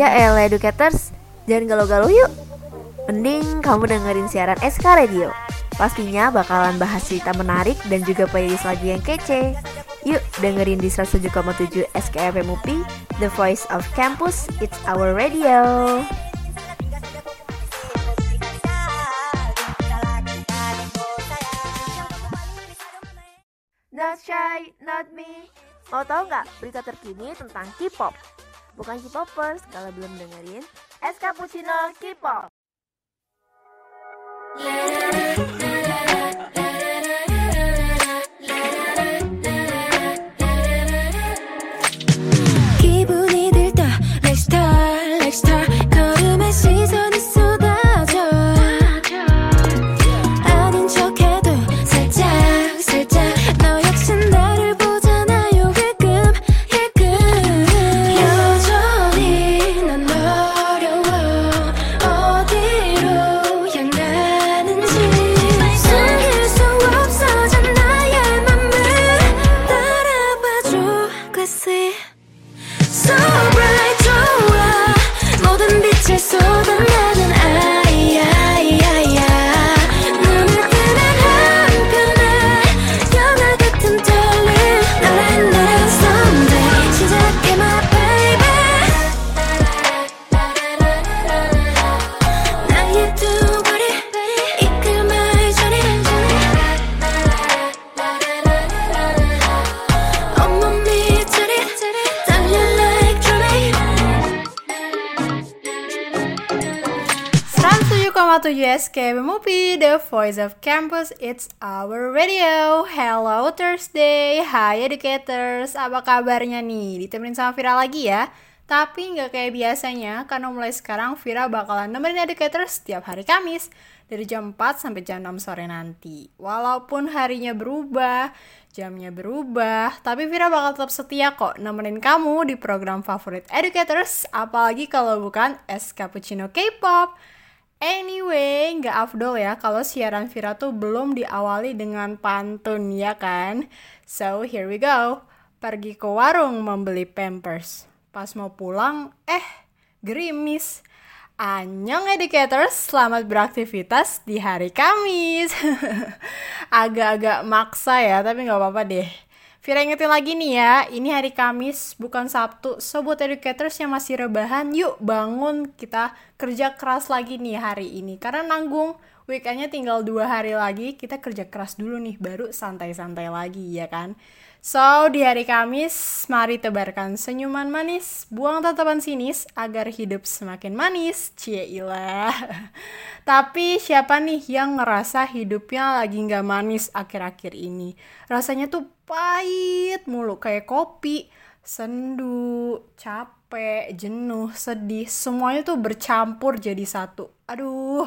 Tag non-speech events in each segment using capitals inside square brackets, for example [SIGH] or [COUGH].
Ya elah educators, jangan galau-galau yuk. Mending kamu dengerin siaran SK Radio. Pastinya bakalan bahas cerita menarik dan juga playlist lagu yang kece. Yuk dengerin di 107,7 SKFM UPI The Voice of Campus, It's Our Radio. Not shy, not me. Mau tahu nggak berita terkini tentang K-pop? Bukan K-popers kalau belum dengerin Es Cappuccino K-pop. 107,7 SKB Movie, The Voice of Campus, It's Our Radio. Hello Thursday, Hai Educators. Apa kabarnya nih? Ditemenin sama Vira lagi ya? Tapi nggak kayak biasanya, karena mulai sekarang Vira bakalan nemenin Educators setiap hari Kamis Dari jam 4 sampai jam 6 sore nanti. Walaupun harinya berubah, jamnya berubah Tapi Vira bakal tetap setia kok nemenin kamu di program favorit Educators Apalagi kalau bukan Es Cappuccino K-pop Anyway, nggak afdol ya kalau siaran Vira tuh belum diawali dengan pantun ya kan? So here we go. Pergi ke warung membeli pampers. Pas mau pulang, eh gerimis. Anyong educators, selamat beraktivitas di hari Kamis. [LAUGHS] Agak-agak maksa ya, tapi nggak apa-apa deh. Vira ingetin lagi nih ya, ini hari Kamis bukan Sabtu. So buat educators yang masih rebahan, yuk bangun kita kerja keras lagi nih hari ini. Karena nanggung, weekendnya tinggal dua hari lagi, kita kerja keras dulu nih, baru santai-santai lagi ya kan. So, di hari Kamis, mari tebarkan senyuman manis, buang tatapan sinis agar hidup semakin manis. Cielah. [LAUGHS] Tapi siapa nih yang ngerasa hidupnya lagi nggak manis akhir-akhir ini? Rasanya tuh pahit mulu kayak kopi, sendu, capek, jenuh, sedih, semuanya tuh bercampur jadi satu. Aduh.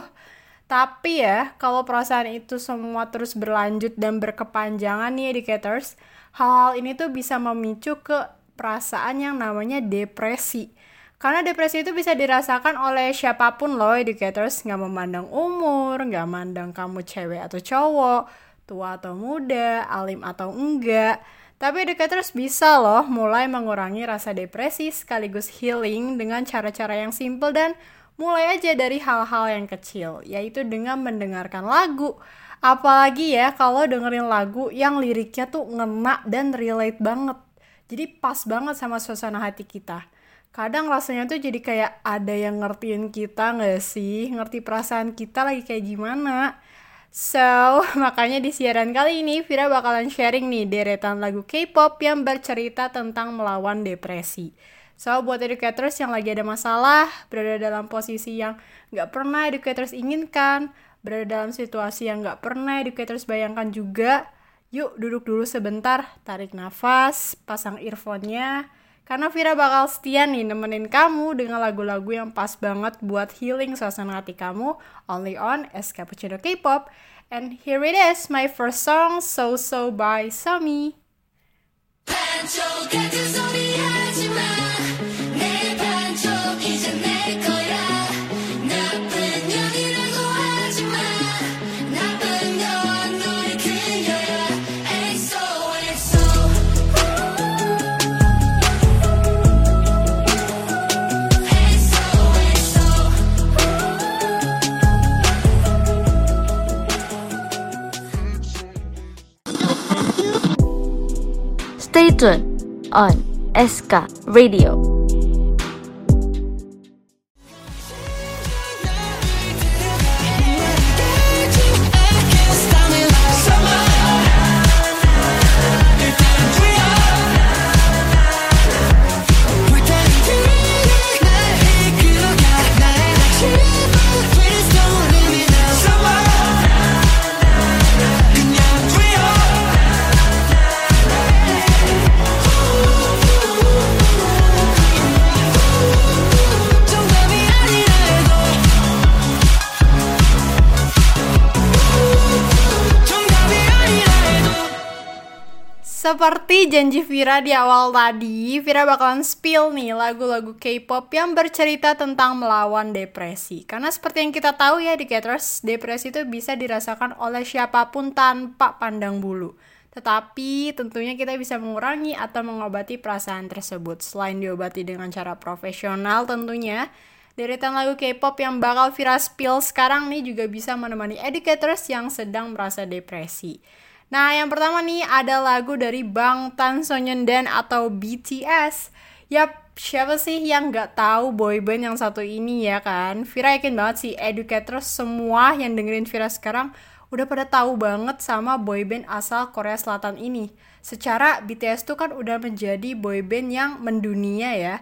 Tapi ya, kalau perasaan itu semua terus berlanjut dan berkepanjangan nih educators, hal-hal ini tuh bisa memicu ke perasaan yang namanya depresi. Karena depresi itu bisa dirasakan oleh siapa pun loh educators, nggak memandang umur, nggak memandang kamu cewek atau cowok, tua atau muda, alim atau enggak. Tapi educators bisa loh mulai mengurangi rasa depresi sekaligus healing dengan cara-cara yang simple dan mulai aja dari hal-hal yang kecil, yaitu dengan mendengarkan lagu. Apalagi ya kalau dengerin lagu yang liriknya tuh ngena dan relate banget. Jadi pas banget sama suasana hati kita. Kadang rasanya tuh jadi kayak ada yang ngertiin kita gak sih? Ngerti perasaan kita lagi kayak gimana? So, [LAUGHS] makanya di siaran kali ini Vira bakalan sharing nih deretan lagu K-pop yang bercerita tentang melawan depresi. So, buat educators yang lagi ada masalah, berada dalam posisi yang nggak pernah educators inginkan, berada dalam situasi yang nggak pernah educators bayangkan juga, yuk duduk dulu sebentar, tarik nafas, pasang earphone-nya, karena Vira bakal setia nih nemenin kamu dengan lagu-lagu yang pas banget buat healing suasana hati kamu only on Es Cappuccino K-pop. And here it is, my first song, So So by Sami. Stay tune on SK Radio. Janji Vira di awal tadi, Vira bakalan spill nih lagu-lagu K-pop yang bercerita tentang melawan depresi. Karena seperti yang kita tahu ya di Caters, depresi itu bisa dirasakan oleh siapa pun tanpa pandang bulu. Tetapi tentunya kita bisa mengurangi atau mengobati perasaan tersebut. Selain diobati dengan cara profesional tentunya, deretan lagu K-pop yang bakal Vira spill sekarang nih juga bisa menemani educators yang sedang merasa depresi. Nah, yang pertama nih ada lagu dari Bang Tan Sonyeondan atau BTS. Yap, siapa sih yang nggak tahu boyband yang satu ini ya kan? Vira yakin banget sih educators semua yang dengerin Vira sekarang udah pada tahu banget sama boyband asal Korea Selatan ini. Secara BTS tuh kan udah menjadi boyband yang mendunia ya.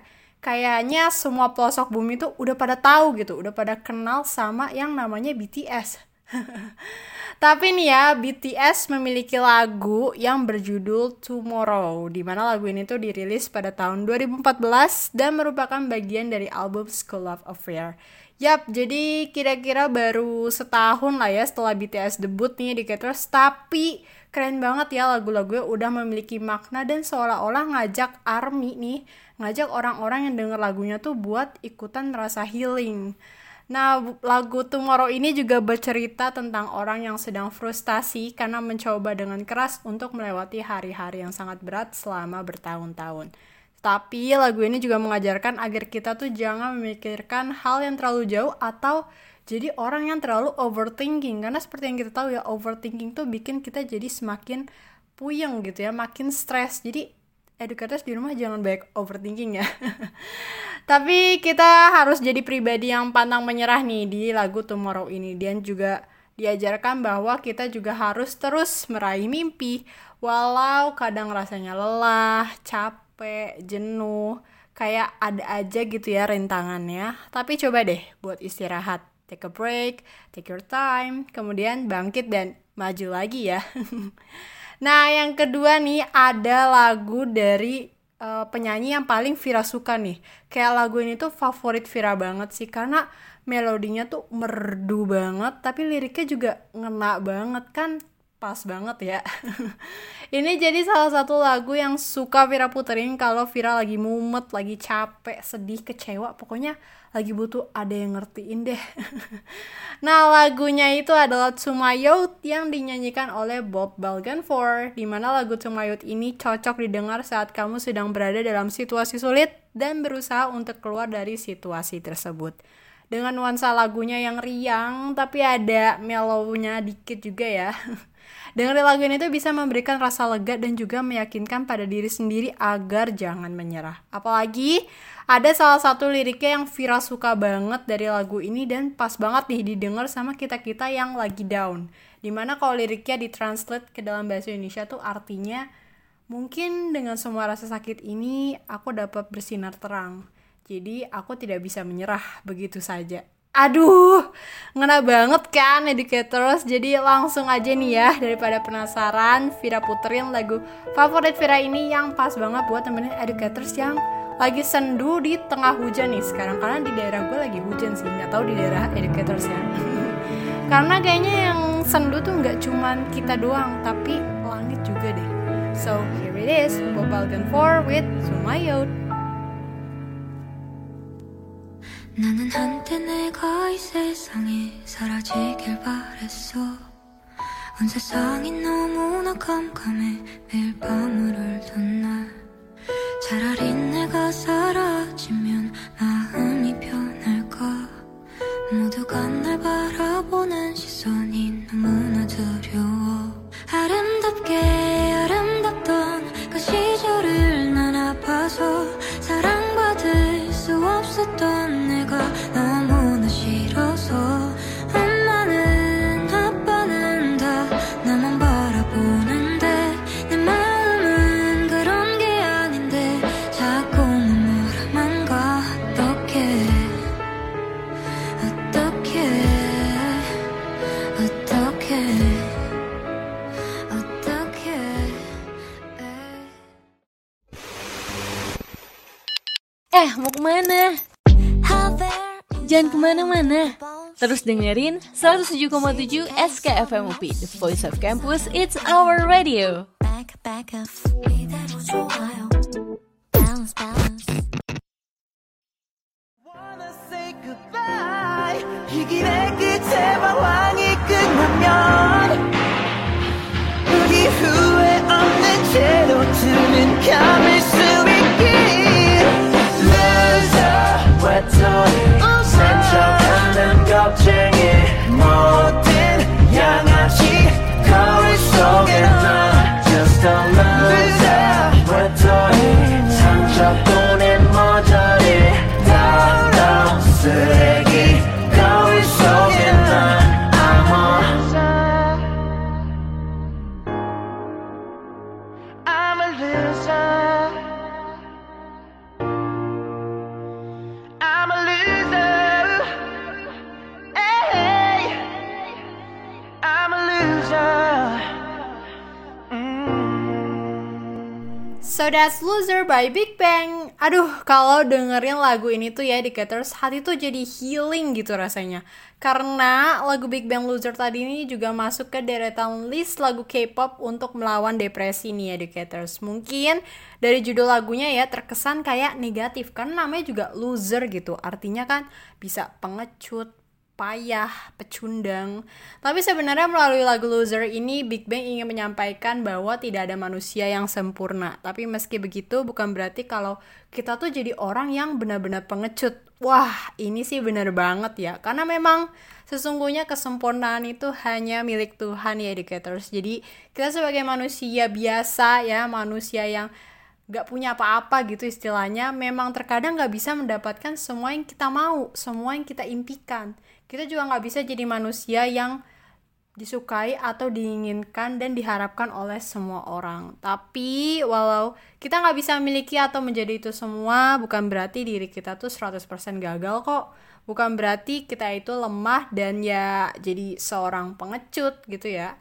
Kayaknya semua pelosok bumi tuh udah pada tahu gitu, udah pada kenal sama yang namanya BTS. [LAUGHS] Tapi nih ya, BTS memiliki lagu yang berjudul Tomorrow, di mana lagu ini tuh dirilis pada tahun 2014 dan merupakan bagian dari album School of Affair. Yap, jadi kira-kira baru setahun lah ya setelah BTS debut nih di K-Trust, tapi keren banget ya lagu-lagunya udah memiliki makna dan seolah-olah ngajak ARMY nih, ngajak orang-orang yang denger lagunya tuh buat ikutan merasa healing. Nah, lagu Tomorrow ini juga bercerita tentang orang yang sedang frustasi karena mencoba dengan keras untuk melewati hari-hari yang sangat berat selama bertahun-tahun. Tapi lagu ini juga mengajarkan agar kita tuh jangan memikirkan hal yang terlalu jauh atau jadi orang yang terlalu overthinking karena seperti yang kita tahu ya overthinking tuh bikin kita jadi semakin puyeng gitu ya, makin stres. Jadi educators di rumah jangan banyak overthinking ya. [LAUGHS] Tapi kita harus jadi pribadi yang pantang menyerah nih di lagu Tomorrow ini. Dan juga diajarkan bahwa kita juga harus terus meraih mimpi. Walau kadang rasanya lelah, capek, jenuh. Kayak ada aja gitu ya rintangannya. Tapi coba deh buat istirahat. Take a break, take your time, kemudian bangkit dan maju lagi ya. [LAUGHS] Nah, yang kedua nih ada lagu dari uh, penyanyi yang paling Vira suka nih. Kayak lagu ini tuh favorit Vira banget sih karena melodinya tuh merdu banget tapi liriknya juga ngena banget kan pas banget ya. [LAUGHS] ini jadi salah satu lagu yang suka Vira puterin kalau Vira lagi mumet, lagi capek, sedih, kecewa, pokoknya lagi butuh ada yang ngertiin deh. [LAUGHS] nah, lagunya itu adalah Tumayot yang dinyanyikan oleh Bob Balganfor, di mana lagu Tumayot ini cocok didengar saat kamu sedang berada dalam situasi sulit dan berusaha untuk keluar dari situasi tersebut. Dengan nuansa lagunya yang riang, tapi ada mellownya dikit juga ya. [LAUGHS] Dengerin lagu ini tuh bisa memberikan rasa lega dan juga meyakinkan pada diri sendiri agar jangan menyerah. Apalagi ada salah satu liriknya yang viral suka banget dari lagu ini dan pas banget nih didengar sama kita-kita yang lagi down. Di mana kalau liriknya ditranslate ke dalam bahasa Indonesia tuh artinya mungkin dengan semua rasa sakit ini aku dapat bersinar terang. Jadi aku tidak bisa menyerah begitu saja. Aduh, ngena banget kan educators. Jadi langsung aja nih ya daripada penasaran, Vira puterin lagu favorit Vira ini yang pas banget buat temenin educators yang lagi sendu di tengah hujan nih. Sekarang karena di daerah gue lagi hujan sih nggak tahu di daerah educators ya. [LAUGHS] Karena kayaknya yang sendu tuh nggak cuman kita doang tapi langit juga deh. So here it is Bobalgan 4 with Sumayot 나는 한때 내가 이 세상에 사라지길 바랬어. 온 세상이 너무나 깜깜해 매일 밤을 울던 날. 차라리 내가 사라지면 마음이 편할까? 모두가 날 바라보는 Terus dengerin 107,7 SKFM UP, The Voice of Campus, It's Our Radio. back back up Loser by Big Bang. Aduh, kalau dengerin lagu ini tuh ya Educators, hati tuh jadi healing gitu rasanya. Karena lagu Big Bang Loser tadi ini juga masuk ke deretan list lagu K-pop untuk melawan depresi nih Educators. Mungkin dari judul lagunya ya terkesan kayak negatif karena namanya juga loser gitu. Artinya kan bisa pengecut, payah, pecundang. Tapi sebenarnya melalui lagu Loser ini Big Bang ingin menyampaikan bahwa tidak ada manusia yang sempurna. Tapi meski begitu bukan berarti kalau kita tuh jadi orang yang benar-benar pengecut. Wah, ini sih benar banget ya. Karena memang sesungguhnya kesempurnaan itu hanya milik Tuhan ya educators. Jadi kita sebagai manusia biasa ya, manusia yang gak punya apa-apa gitu istilahnya memang terkadang gak bisa mendapatkan semua yang kita mau semua yang kita impikan kita juga gak bisa jadi manusia yang disukai atau diinginkan dan diharapkan oleh semua orang. Tapi walau kita nggak bisa memiliki atau menjadi itu semua bukan berarti diri kita tuh 100% gagal kok. Bukan berarti kita itu lemah dan ya jadi seorang pengecut gitu ya.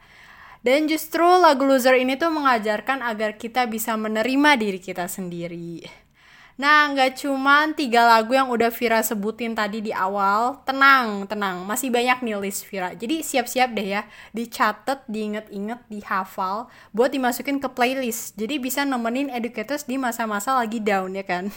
Dan justru lagu Loser ini tuh mengajarkan agar kita bisa menerima diri kita sendiri. Nah, nggak cuman tiga lagu yang udah Vira sebutin tadi di awal. Tenang, tenang. Masih banyak nih list Vira. Jadi siap-siap deh ya. Dicatat, diinget-inget, dihafal. Buat dimasukin ke playlist. Jadi bisa nemenin educators di masa-masa lagi down ya kan.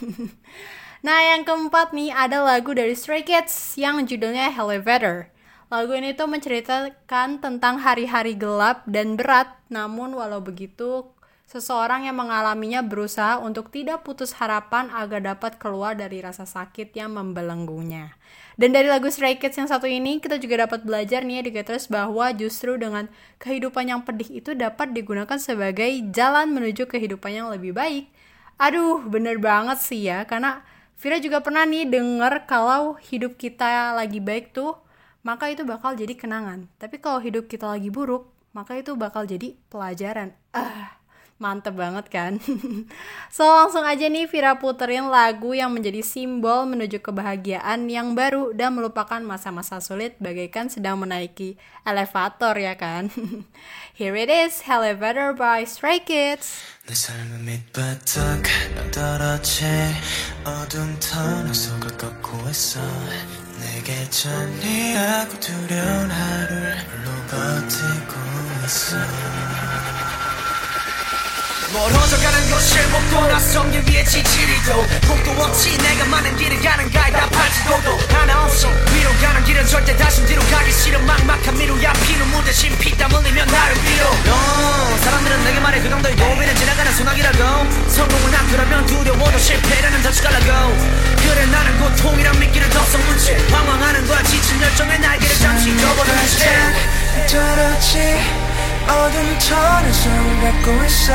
[LAUGHS] nah, yang keempat nih ada lagu dari Stray Kids yang judulnya Elevator. Lagu ini tuh menceritakan tentang hari-hari gelap dan berat, namun walau begitu, seseorang yang mengalaminya berusaha untuk tidak putus harapan agar dapat keluar dari rasa sakit yang membelenggunya. Dan dari lagu Stray Kids yang satu ini, kita juga dapat belajar nih educators bahwa justru dengan kehidupan yang pedih itu dapat digunakan sebagai jalan menuju kehidupan yang lebih baik. Aduh, bener banget sih ya, karena Vira juga pernah nih denger kalau hidup kita lagi baik tuh maka itu bakal jadi kenangan. Tapi kalau hidup kita lagi buruk, maka itu bakal jadi pelajaran. Ah, Mantep banget kan? [LAUGHS] so langsung aja nih Vira puterin lagu yang menjadi simbol menuju kebahagiaan yang baru dan melupakan masa-masa sulit bagaikan sedang menaiki elevator ya kan? [LAUGHS] Here it is, Elevator by Stray Kids. 내 삶은 밑바닥 터널 속을 걷고 있어 내게 두려운 하루를 버티고 있어 멀어져가는 것을 먹고 낯선 길 위에 지지리도 곡도 없이 내가 많은 길을 가는 가이다 팔지도도 하나 없어. 위로 가는 길은 절대 다시 뒤로 가기 싫어. 막막한 미루야 피눈물 대신 피땀 흘리며 나를 빌어. 어, 사람들은 내게 말해 그 정도의 고비는 지나가는 소나기라고. 성공을 앞두라면 두려워도 실패라는 덫이가라고. 그래 나는 고통이란 미끼를 덮어놓은 채 방황하는 거야. 지친 열정의 날개를 잠시 접어둔 채 떨어지? 어둠 터널 속을 걷고 있어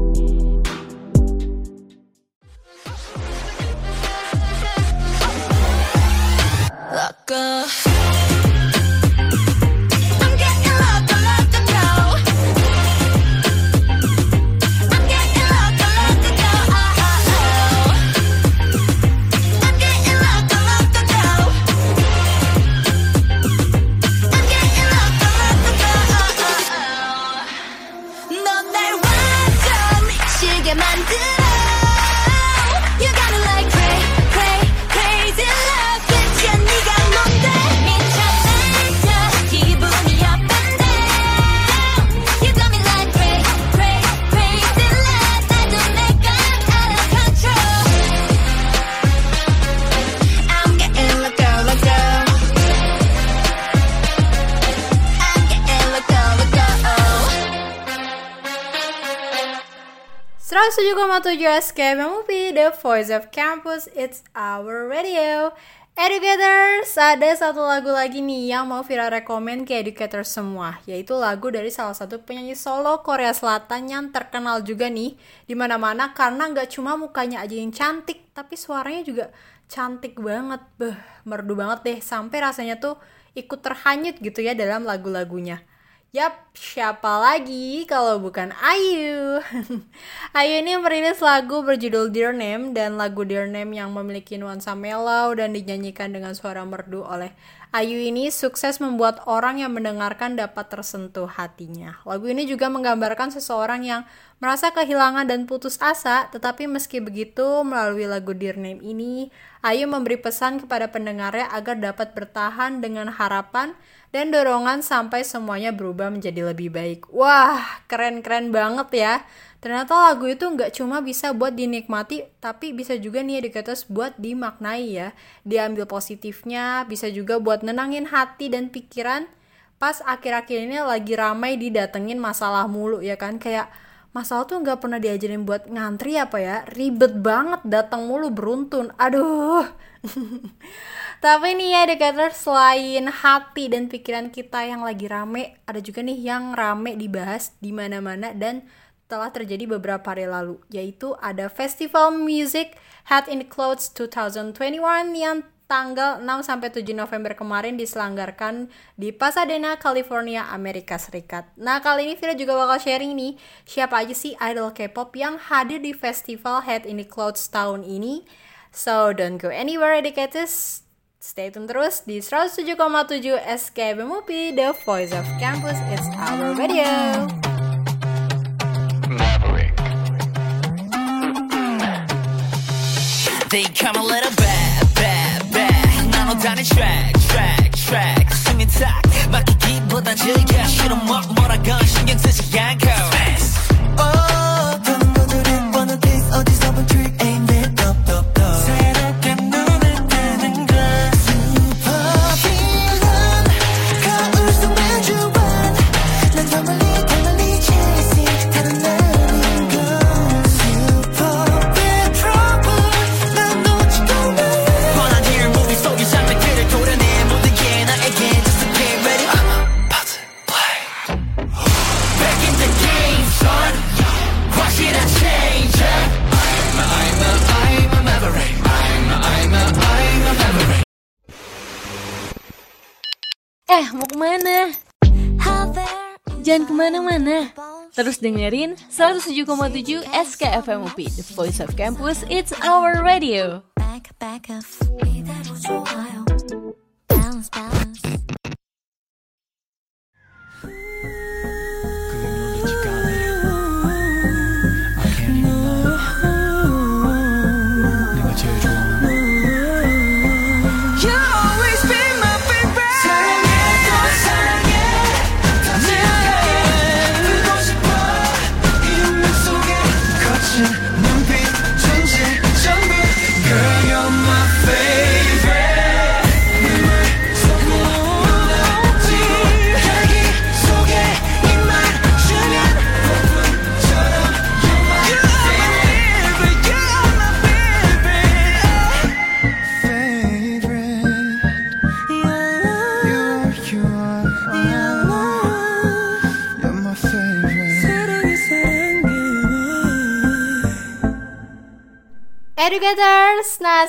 107,7 SKM Movie, The Voice of Campus, It's Our Radio. Educators, ada satu lagu lagi nih yang mau viral rekomen ke educators semua, yaitu lagu dari salah satu penyanyi solo Korea Selatan yang terkenal juga nih di mana-mana karena nggak cuma mukanya aja yang cantik, tapi suaranya juga cantik banget, beh, merdu banget deh, sampai rasanya tuh ikut terhanyut gitu ya dalam lagu-lagunya. Yap, siapa lagi kalau bukan Ayu? [LAUGHS] Ayu ini merilis lagu berjudul Dear Name dan lagu Dear Name yang memiliki nuansa mellow dan dinyanyikan dengan suara merdu oleh Ayu ini sukses membuat orang yang mendengarkan dapat tersentuh hatinya. Lagu ini juga menggambarkan seseorang yang merasa kehilangan dan putus asa, tetapi meski begitu melalui lagu Dear Name ini, Ayu memberi pesan kepada pendengarnya agar dapat bertahan dengan harapan dan dorongan sampai semuanya berubah menjadi lebih baik. Wah, keren-keren banget ya. Ternyata lagu itu nggak cuma bisa buat dinikmati, tapi bisa juga nih educators buat dimaknai ya. Diambil positifnya, bisa juga buat nenangin hati dan pikiran pas akhir-akhir ini lagi ramai didatengin masalah mulu ya kan. Kayak masalah tuh nggak pernah diajarin buat ngantri apa ya. Ribet banget, datang mulu beruntun. Aduh. [LAUGHS] Tapi nih ya educator selain hati dan pikiran kita yang lagi rame, ada juga nih yang rame dibahas di mana-mana dan telah terjadi beberapa hari lalu, yaitu ada Festival Music Head in the Clouds 2021 yang tanggal 6 sampai 7 November kemarin diselanggarkan di Pasadena, California, Amerika Serikat. Nah, kali ini Vira juga bakal sharing nih siapa aja sih idol K-pop yang hadir di Festival Head in the Clouds tahun ini. So, don't go anywhere educators. Stay tune terus di 107,7 SKB Movie, The Voice of Campus, It's Our Radio. They come a little 눠 다른 track track track 숨이 탁 막히기보단 즐겨 싫어 먹고 뭐라건 신경 쓰지 않고 Terus dengerin 107,7 SKFM UP, The Voice of Campus, It's Our Radio.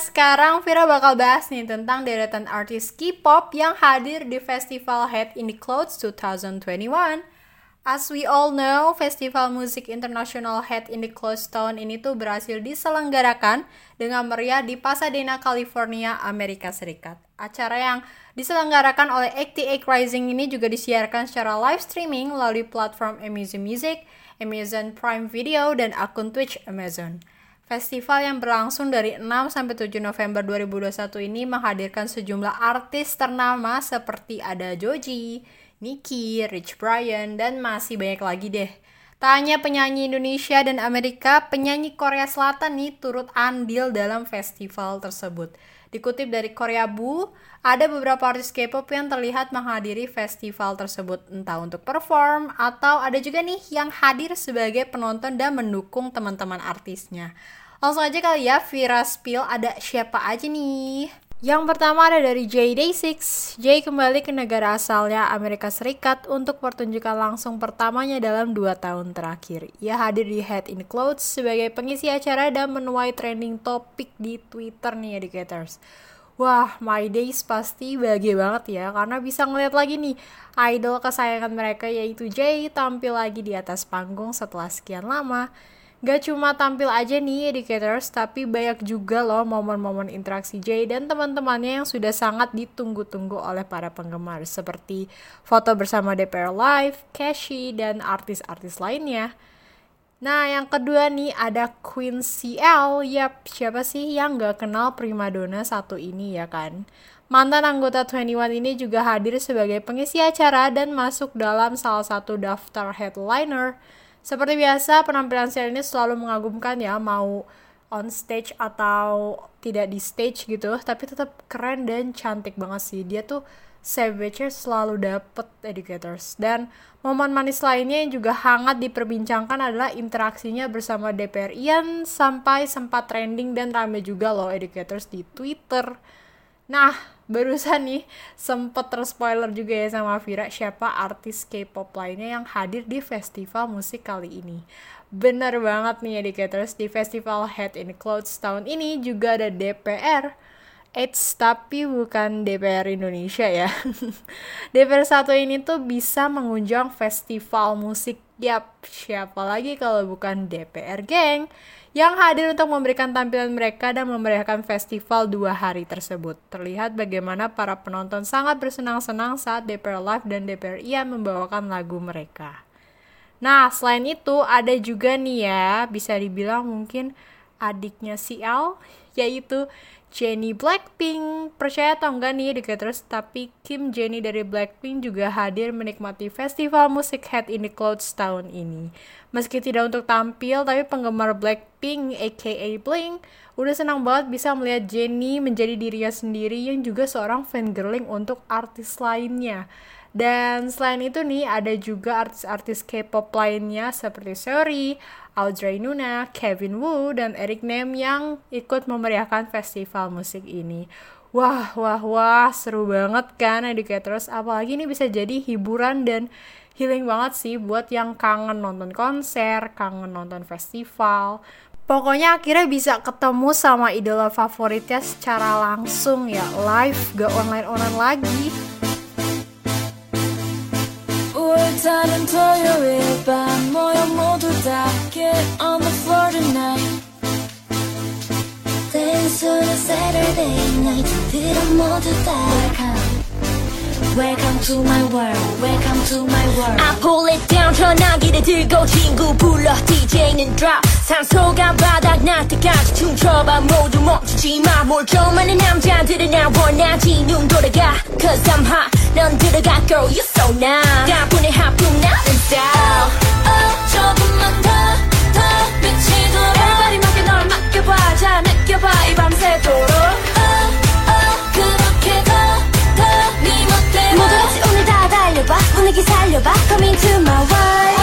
Sekarang Vira bakal bahas nih tentang deretan artis K-pop yang hadir di Festival Head in the Clouds 2021. As we all know, Festival Musik Internasional Head in the Clouds tahun ini tuh berhasil diselenggarakan dengan meriah di Pasadena, California, Amerika Serikat. Acara yang diselenggarakan oleh 88 Rising ini juga disiarkan secara live streaming melalui platform Amazon Music, Amazon Prime Video, dan akun Twitch Amazon. Festival yang berlangsung dari 6 sampai 7 November 2021 ini menghadirkan sejumlah artis ternama seperti ada Joji, Nicki, Rich Brian, dan masih banyak lagi deh. Tak hanya penyanyi Indonesia dan Amerika, penyanyi Korea Selatan nih turut andil dalam festival tersebut. Dikutip dari Korea Bu, ada beberapa artis K-pop yang terlihat menghadiri festival tersebut, entah untuk perform atau ada juga nih yang hadir sebagai penonton dan mendukung teman-teman artisnya. Langsung aja kali ya, Vira Spill ada siapa aja nih? Yang pertama ada dari Jay Day6. Jay kembali ke negara asalnya Amerika Serikat untuk pertunjukan langsung pertamanya dalam 2 tahun terakhir. Ia hadir di Head in Clothes sebagai pengisi acara dan menuai trending topik di Twitter nih educators. Wah, My Days pasti bahagia banget ya karena bisa ngeliat lagi nih idol kesayangan mereka yaitu Jay tampil lagi di atas panggung setelah sekian lama. Gak cuma tampil aja nih educators, tapi banyak juga loh momen-momen interaksi Jay dan teman-temannya yang sudah sangat ditunggu-tunggu oleh para penggemar seperti foto bersama DPR Live, Cashy, dan artis-artis lainnya. Nah, yang kedua nih ada Queen CL. Yap, siapa sih yang gak kenal primadona satu ini ya kan? Mantan anggota 21 ini juga hadir sebagai pengisi acara dan masuk dalam salah satu daftar headliner. Seperti biasa, penampilan CL ini selalu mengagumkan ya, mau on stage atau tidak di stage gitu, tapi tetap keren dan cantik banget sih. Dia tuh Savage selalu dapet educators dan momen manis lainnya yang juga hangat diperbincangkan adalah interaksinya bersama DPR Ian sampai sempat trending dan rame juga loh educators di Twitter. Nah, barusan nih sempet terspoiler juga ya sama Vira siapa artis K-pop lainnya yang hadir di festival musik kali ini. Bener banget nih educators, di festival Head in Clothes tahun ini juga ada DPR Eits, tapi bukan DPR Indonesia ya. [LAUGHS] DPR satu ini tuh bisa mengunjung festival musik. Yap, siapa lagi kalau bukan DPR Gang yang hadir untuk memberikan tampilan mereka dan memeriahkan festival dua hari tersebut. Terlihat bagaimana para penonton sangat bersenang-senang saat DPR Live dan DPR IA membawakan lagu mereka. Nah, selain itu ada juga nih ya, bisa dibilang mungkin adiknya Al, [LAUGHS] yaitu Jennie Blackpink. Percaya atau enggak nih Educators, tapi Kim Jennie dari Blackpink juga hadir menikmati festival musik Head in the Clouds tahun ini. Meski tidak untuk tampil, tapi penggemar Blackpink aka Blink udah senang banget bisa melihat Jennie menjadi dirinya sendiri yang juga seorang fangirling untuk artis lainnya. Dan selain itu nih ada juga artis-artis K-pop lainnya seperti Seori, Audrey Nuna, Kevin Wu, dan Eric Nem yang ikut memeriahkan festival musik ini. Wah, wah, wah, seru banget kan Educators. Apalagi ini bisa jadi hiburan dan healing banget sih buat yang kangen nonton konser, kangen nonton festival. Pokoknya akhirnya bisa ketemu sama idola favoritnya secara langsung ya, live, gak online-online lagi. 괜찮은 토요일 밤 모여 모두 다 Get on the floor tonight. Dance on a Saturday night. 그럼 모두 다 Welcome to my world, welcome to my world. I pull it down, 전화기를 들고 친구 불러. DJ는 drop. 산소가 바닥날 춤춰봐. 모두 멈추지 마.뭘 남자들은 나 원하지. 눈 돌아가. Cause I'm hot. 넌 들어가 girl. You so nice 가뿐히 하품 나는 style. oh, oh, 조금만 더더 미치도록. Everybody 맡겨 널 맡겨봐. 잘 느껴봐. 이 밤새도록. oh, oh, 그렇게 더더네 멋대로. 모두 같이 오늘 다 달려봐. 분위기 살려봐. Come into my world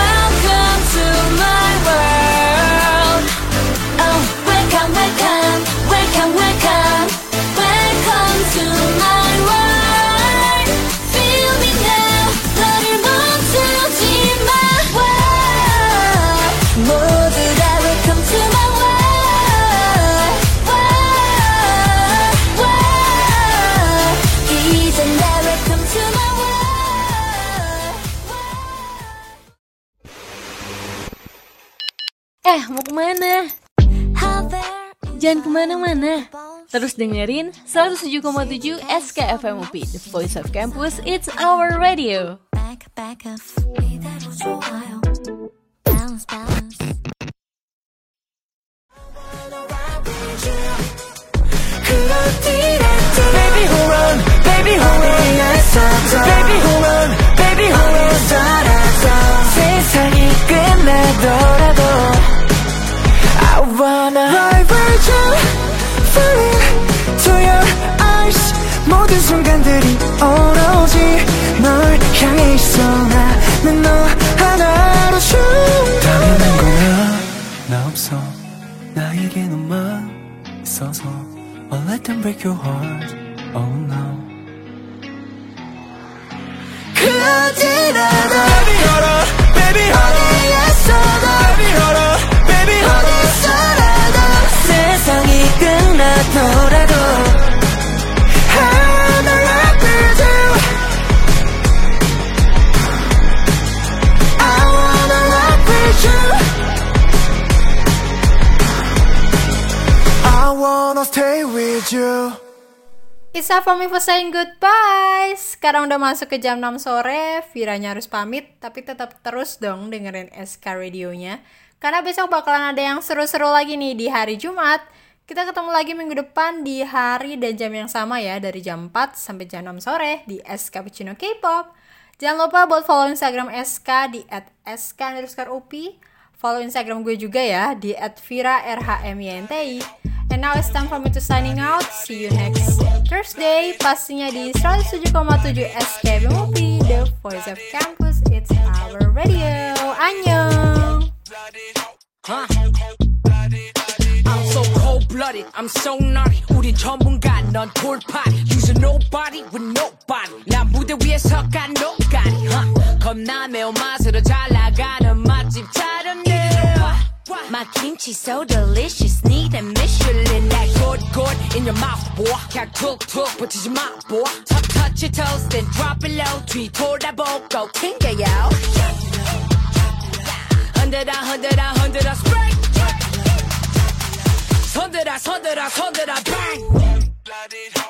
Jangan ke mana-mana, terus dengerin 107,7 SKFM The Voice of Campus, It's Our Radio. Baby, who run? Baby, who run? Baby, who run? 없어. 나에게 너만 있어서 I'll let them break your heart. Oh no. 그러진 you It's time for me for saying goodbye. Sekarang udah masuk ke jam 6 sore, Viranya harus pamit, tapi tetap terus dong dengerin SK radionya. Karena besok bakalan ada yang seru-seru lagi nih di hari Jumat. Kita ketemu lagi minggu depan di hari dan jam yang sama ya, dari jam 4 sampai jam 6 sore di SK Cappuccino K-pop. Jangan lupa buat follow Instagram SK di @sk_up. Follow Instagram gue juga ya di @vira_rhmynti. And now it's time for me to signing out. See you next Thursday. Pastinya di 107,7 SKB Movie, The Voice of Campus. It's our radio. Annyeong! I'm so cold-blooded, I'm so naughty 우린 전문가, 넌 돌팔 You're nobody with nobody 난 무대 위에 석가 노가리 huh? 겁나 매운맛으로 잘 나가는 맛집 차렸네 my kimchi so delicious, need a Michelin. That good, good in your mouth, boy. Can't cook, cook, but it's your mouth, boy. Tuck, touch your toes, then drop it low. 뒤돌아보고 under 흔들어, under 흔들어, spray. Under 손들어, under bang. under it bang.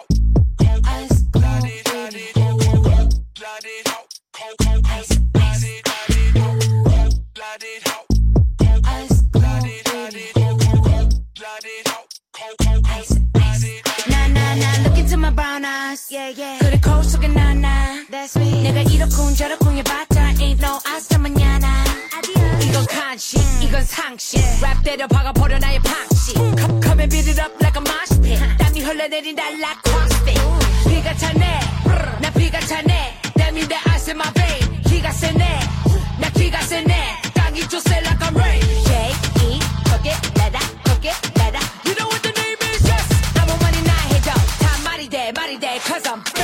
Yeah, yeah. 그래 거울 속에 나나 That's me 내가 이렇군 저렇군 해봤자 ain't no hasta mañana 이건 간식 이건 상식 랩 때려 박아버려 나의 방식 Come, come and beat it up like a mosh pit 땀이 흘러내린다 like crossfit 비가 차네 나 비가 차네 땀이 내 ice in my vein 기가 세네 나 기가 세네 땅이 like that cause I'm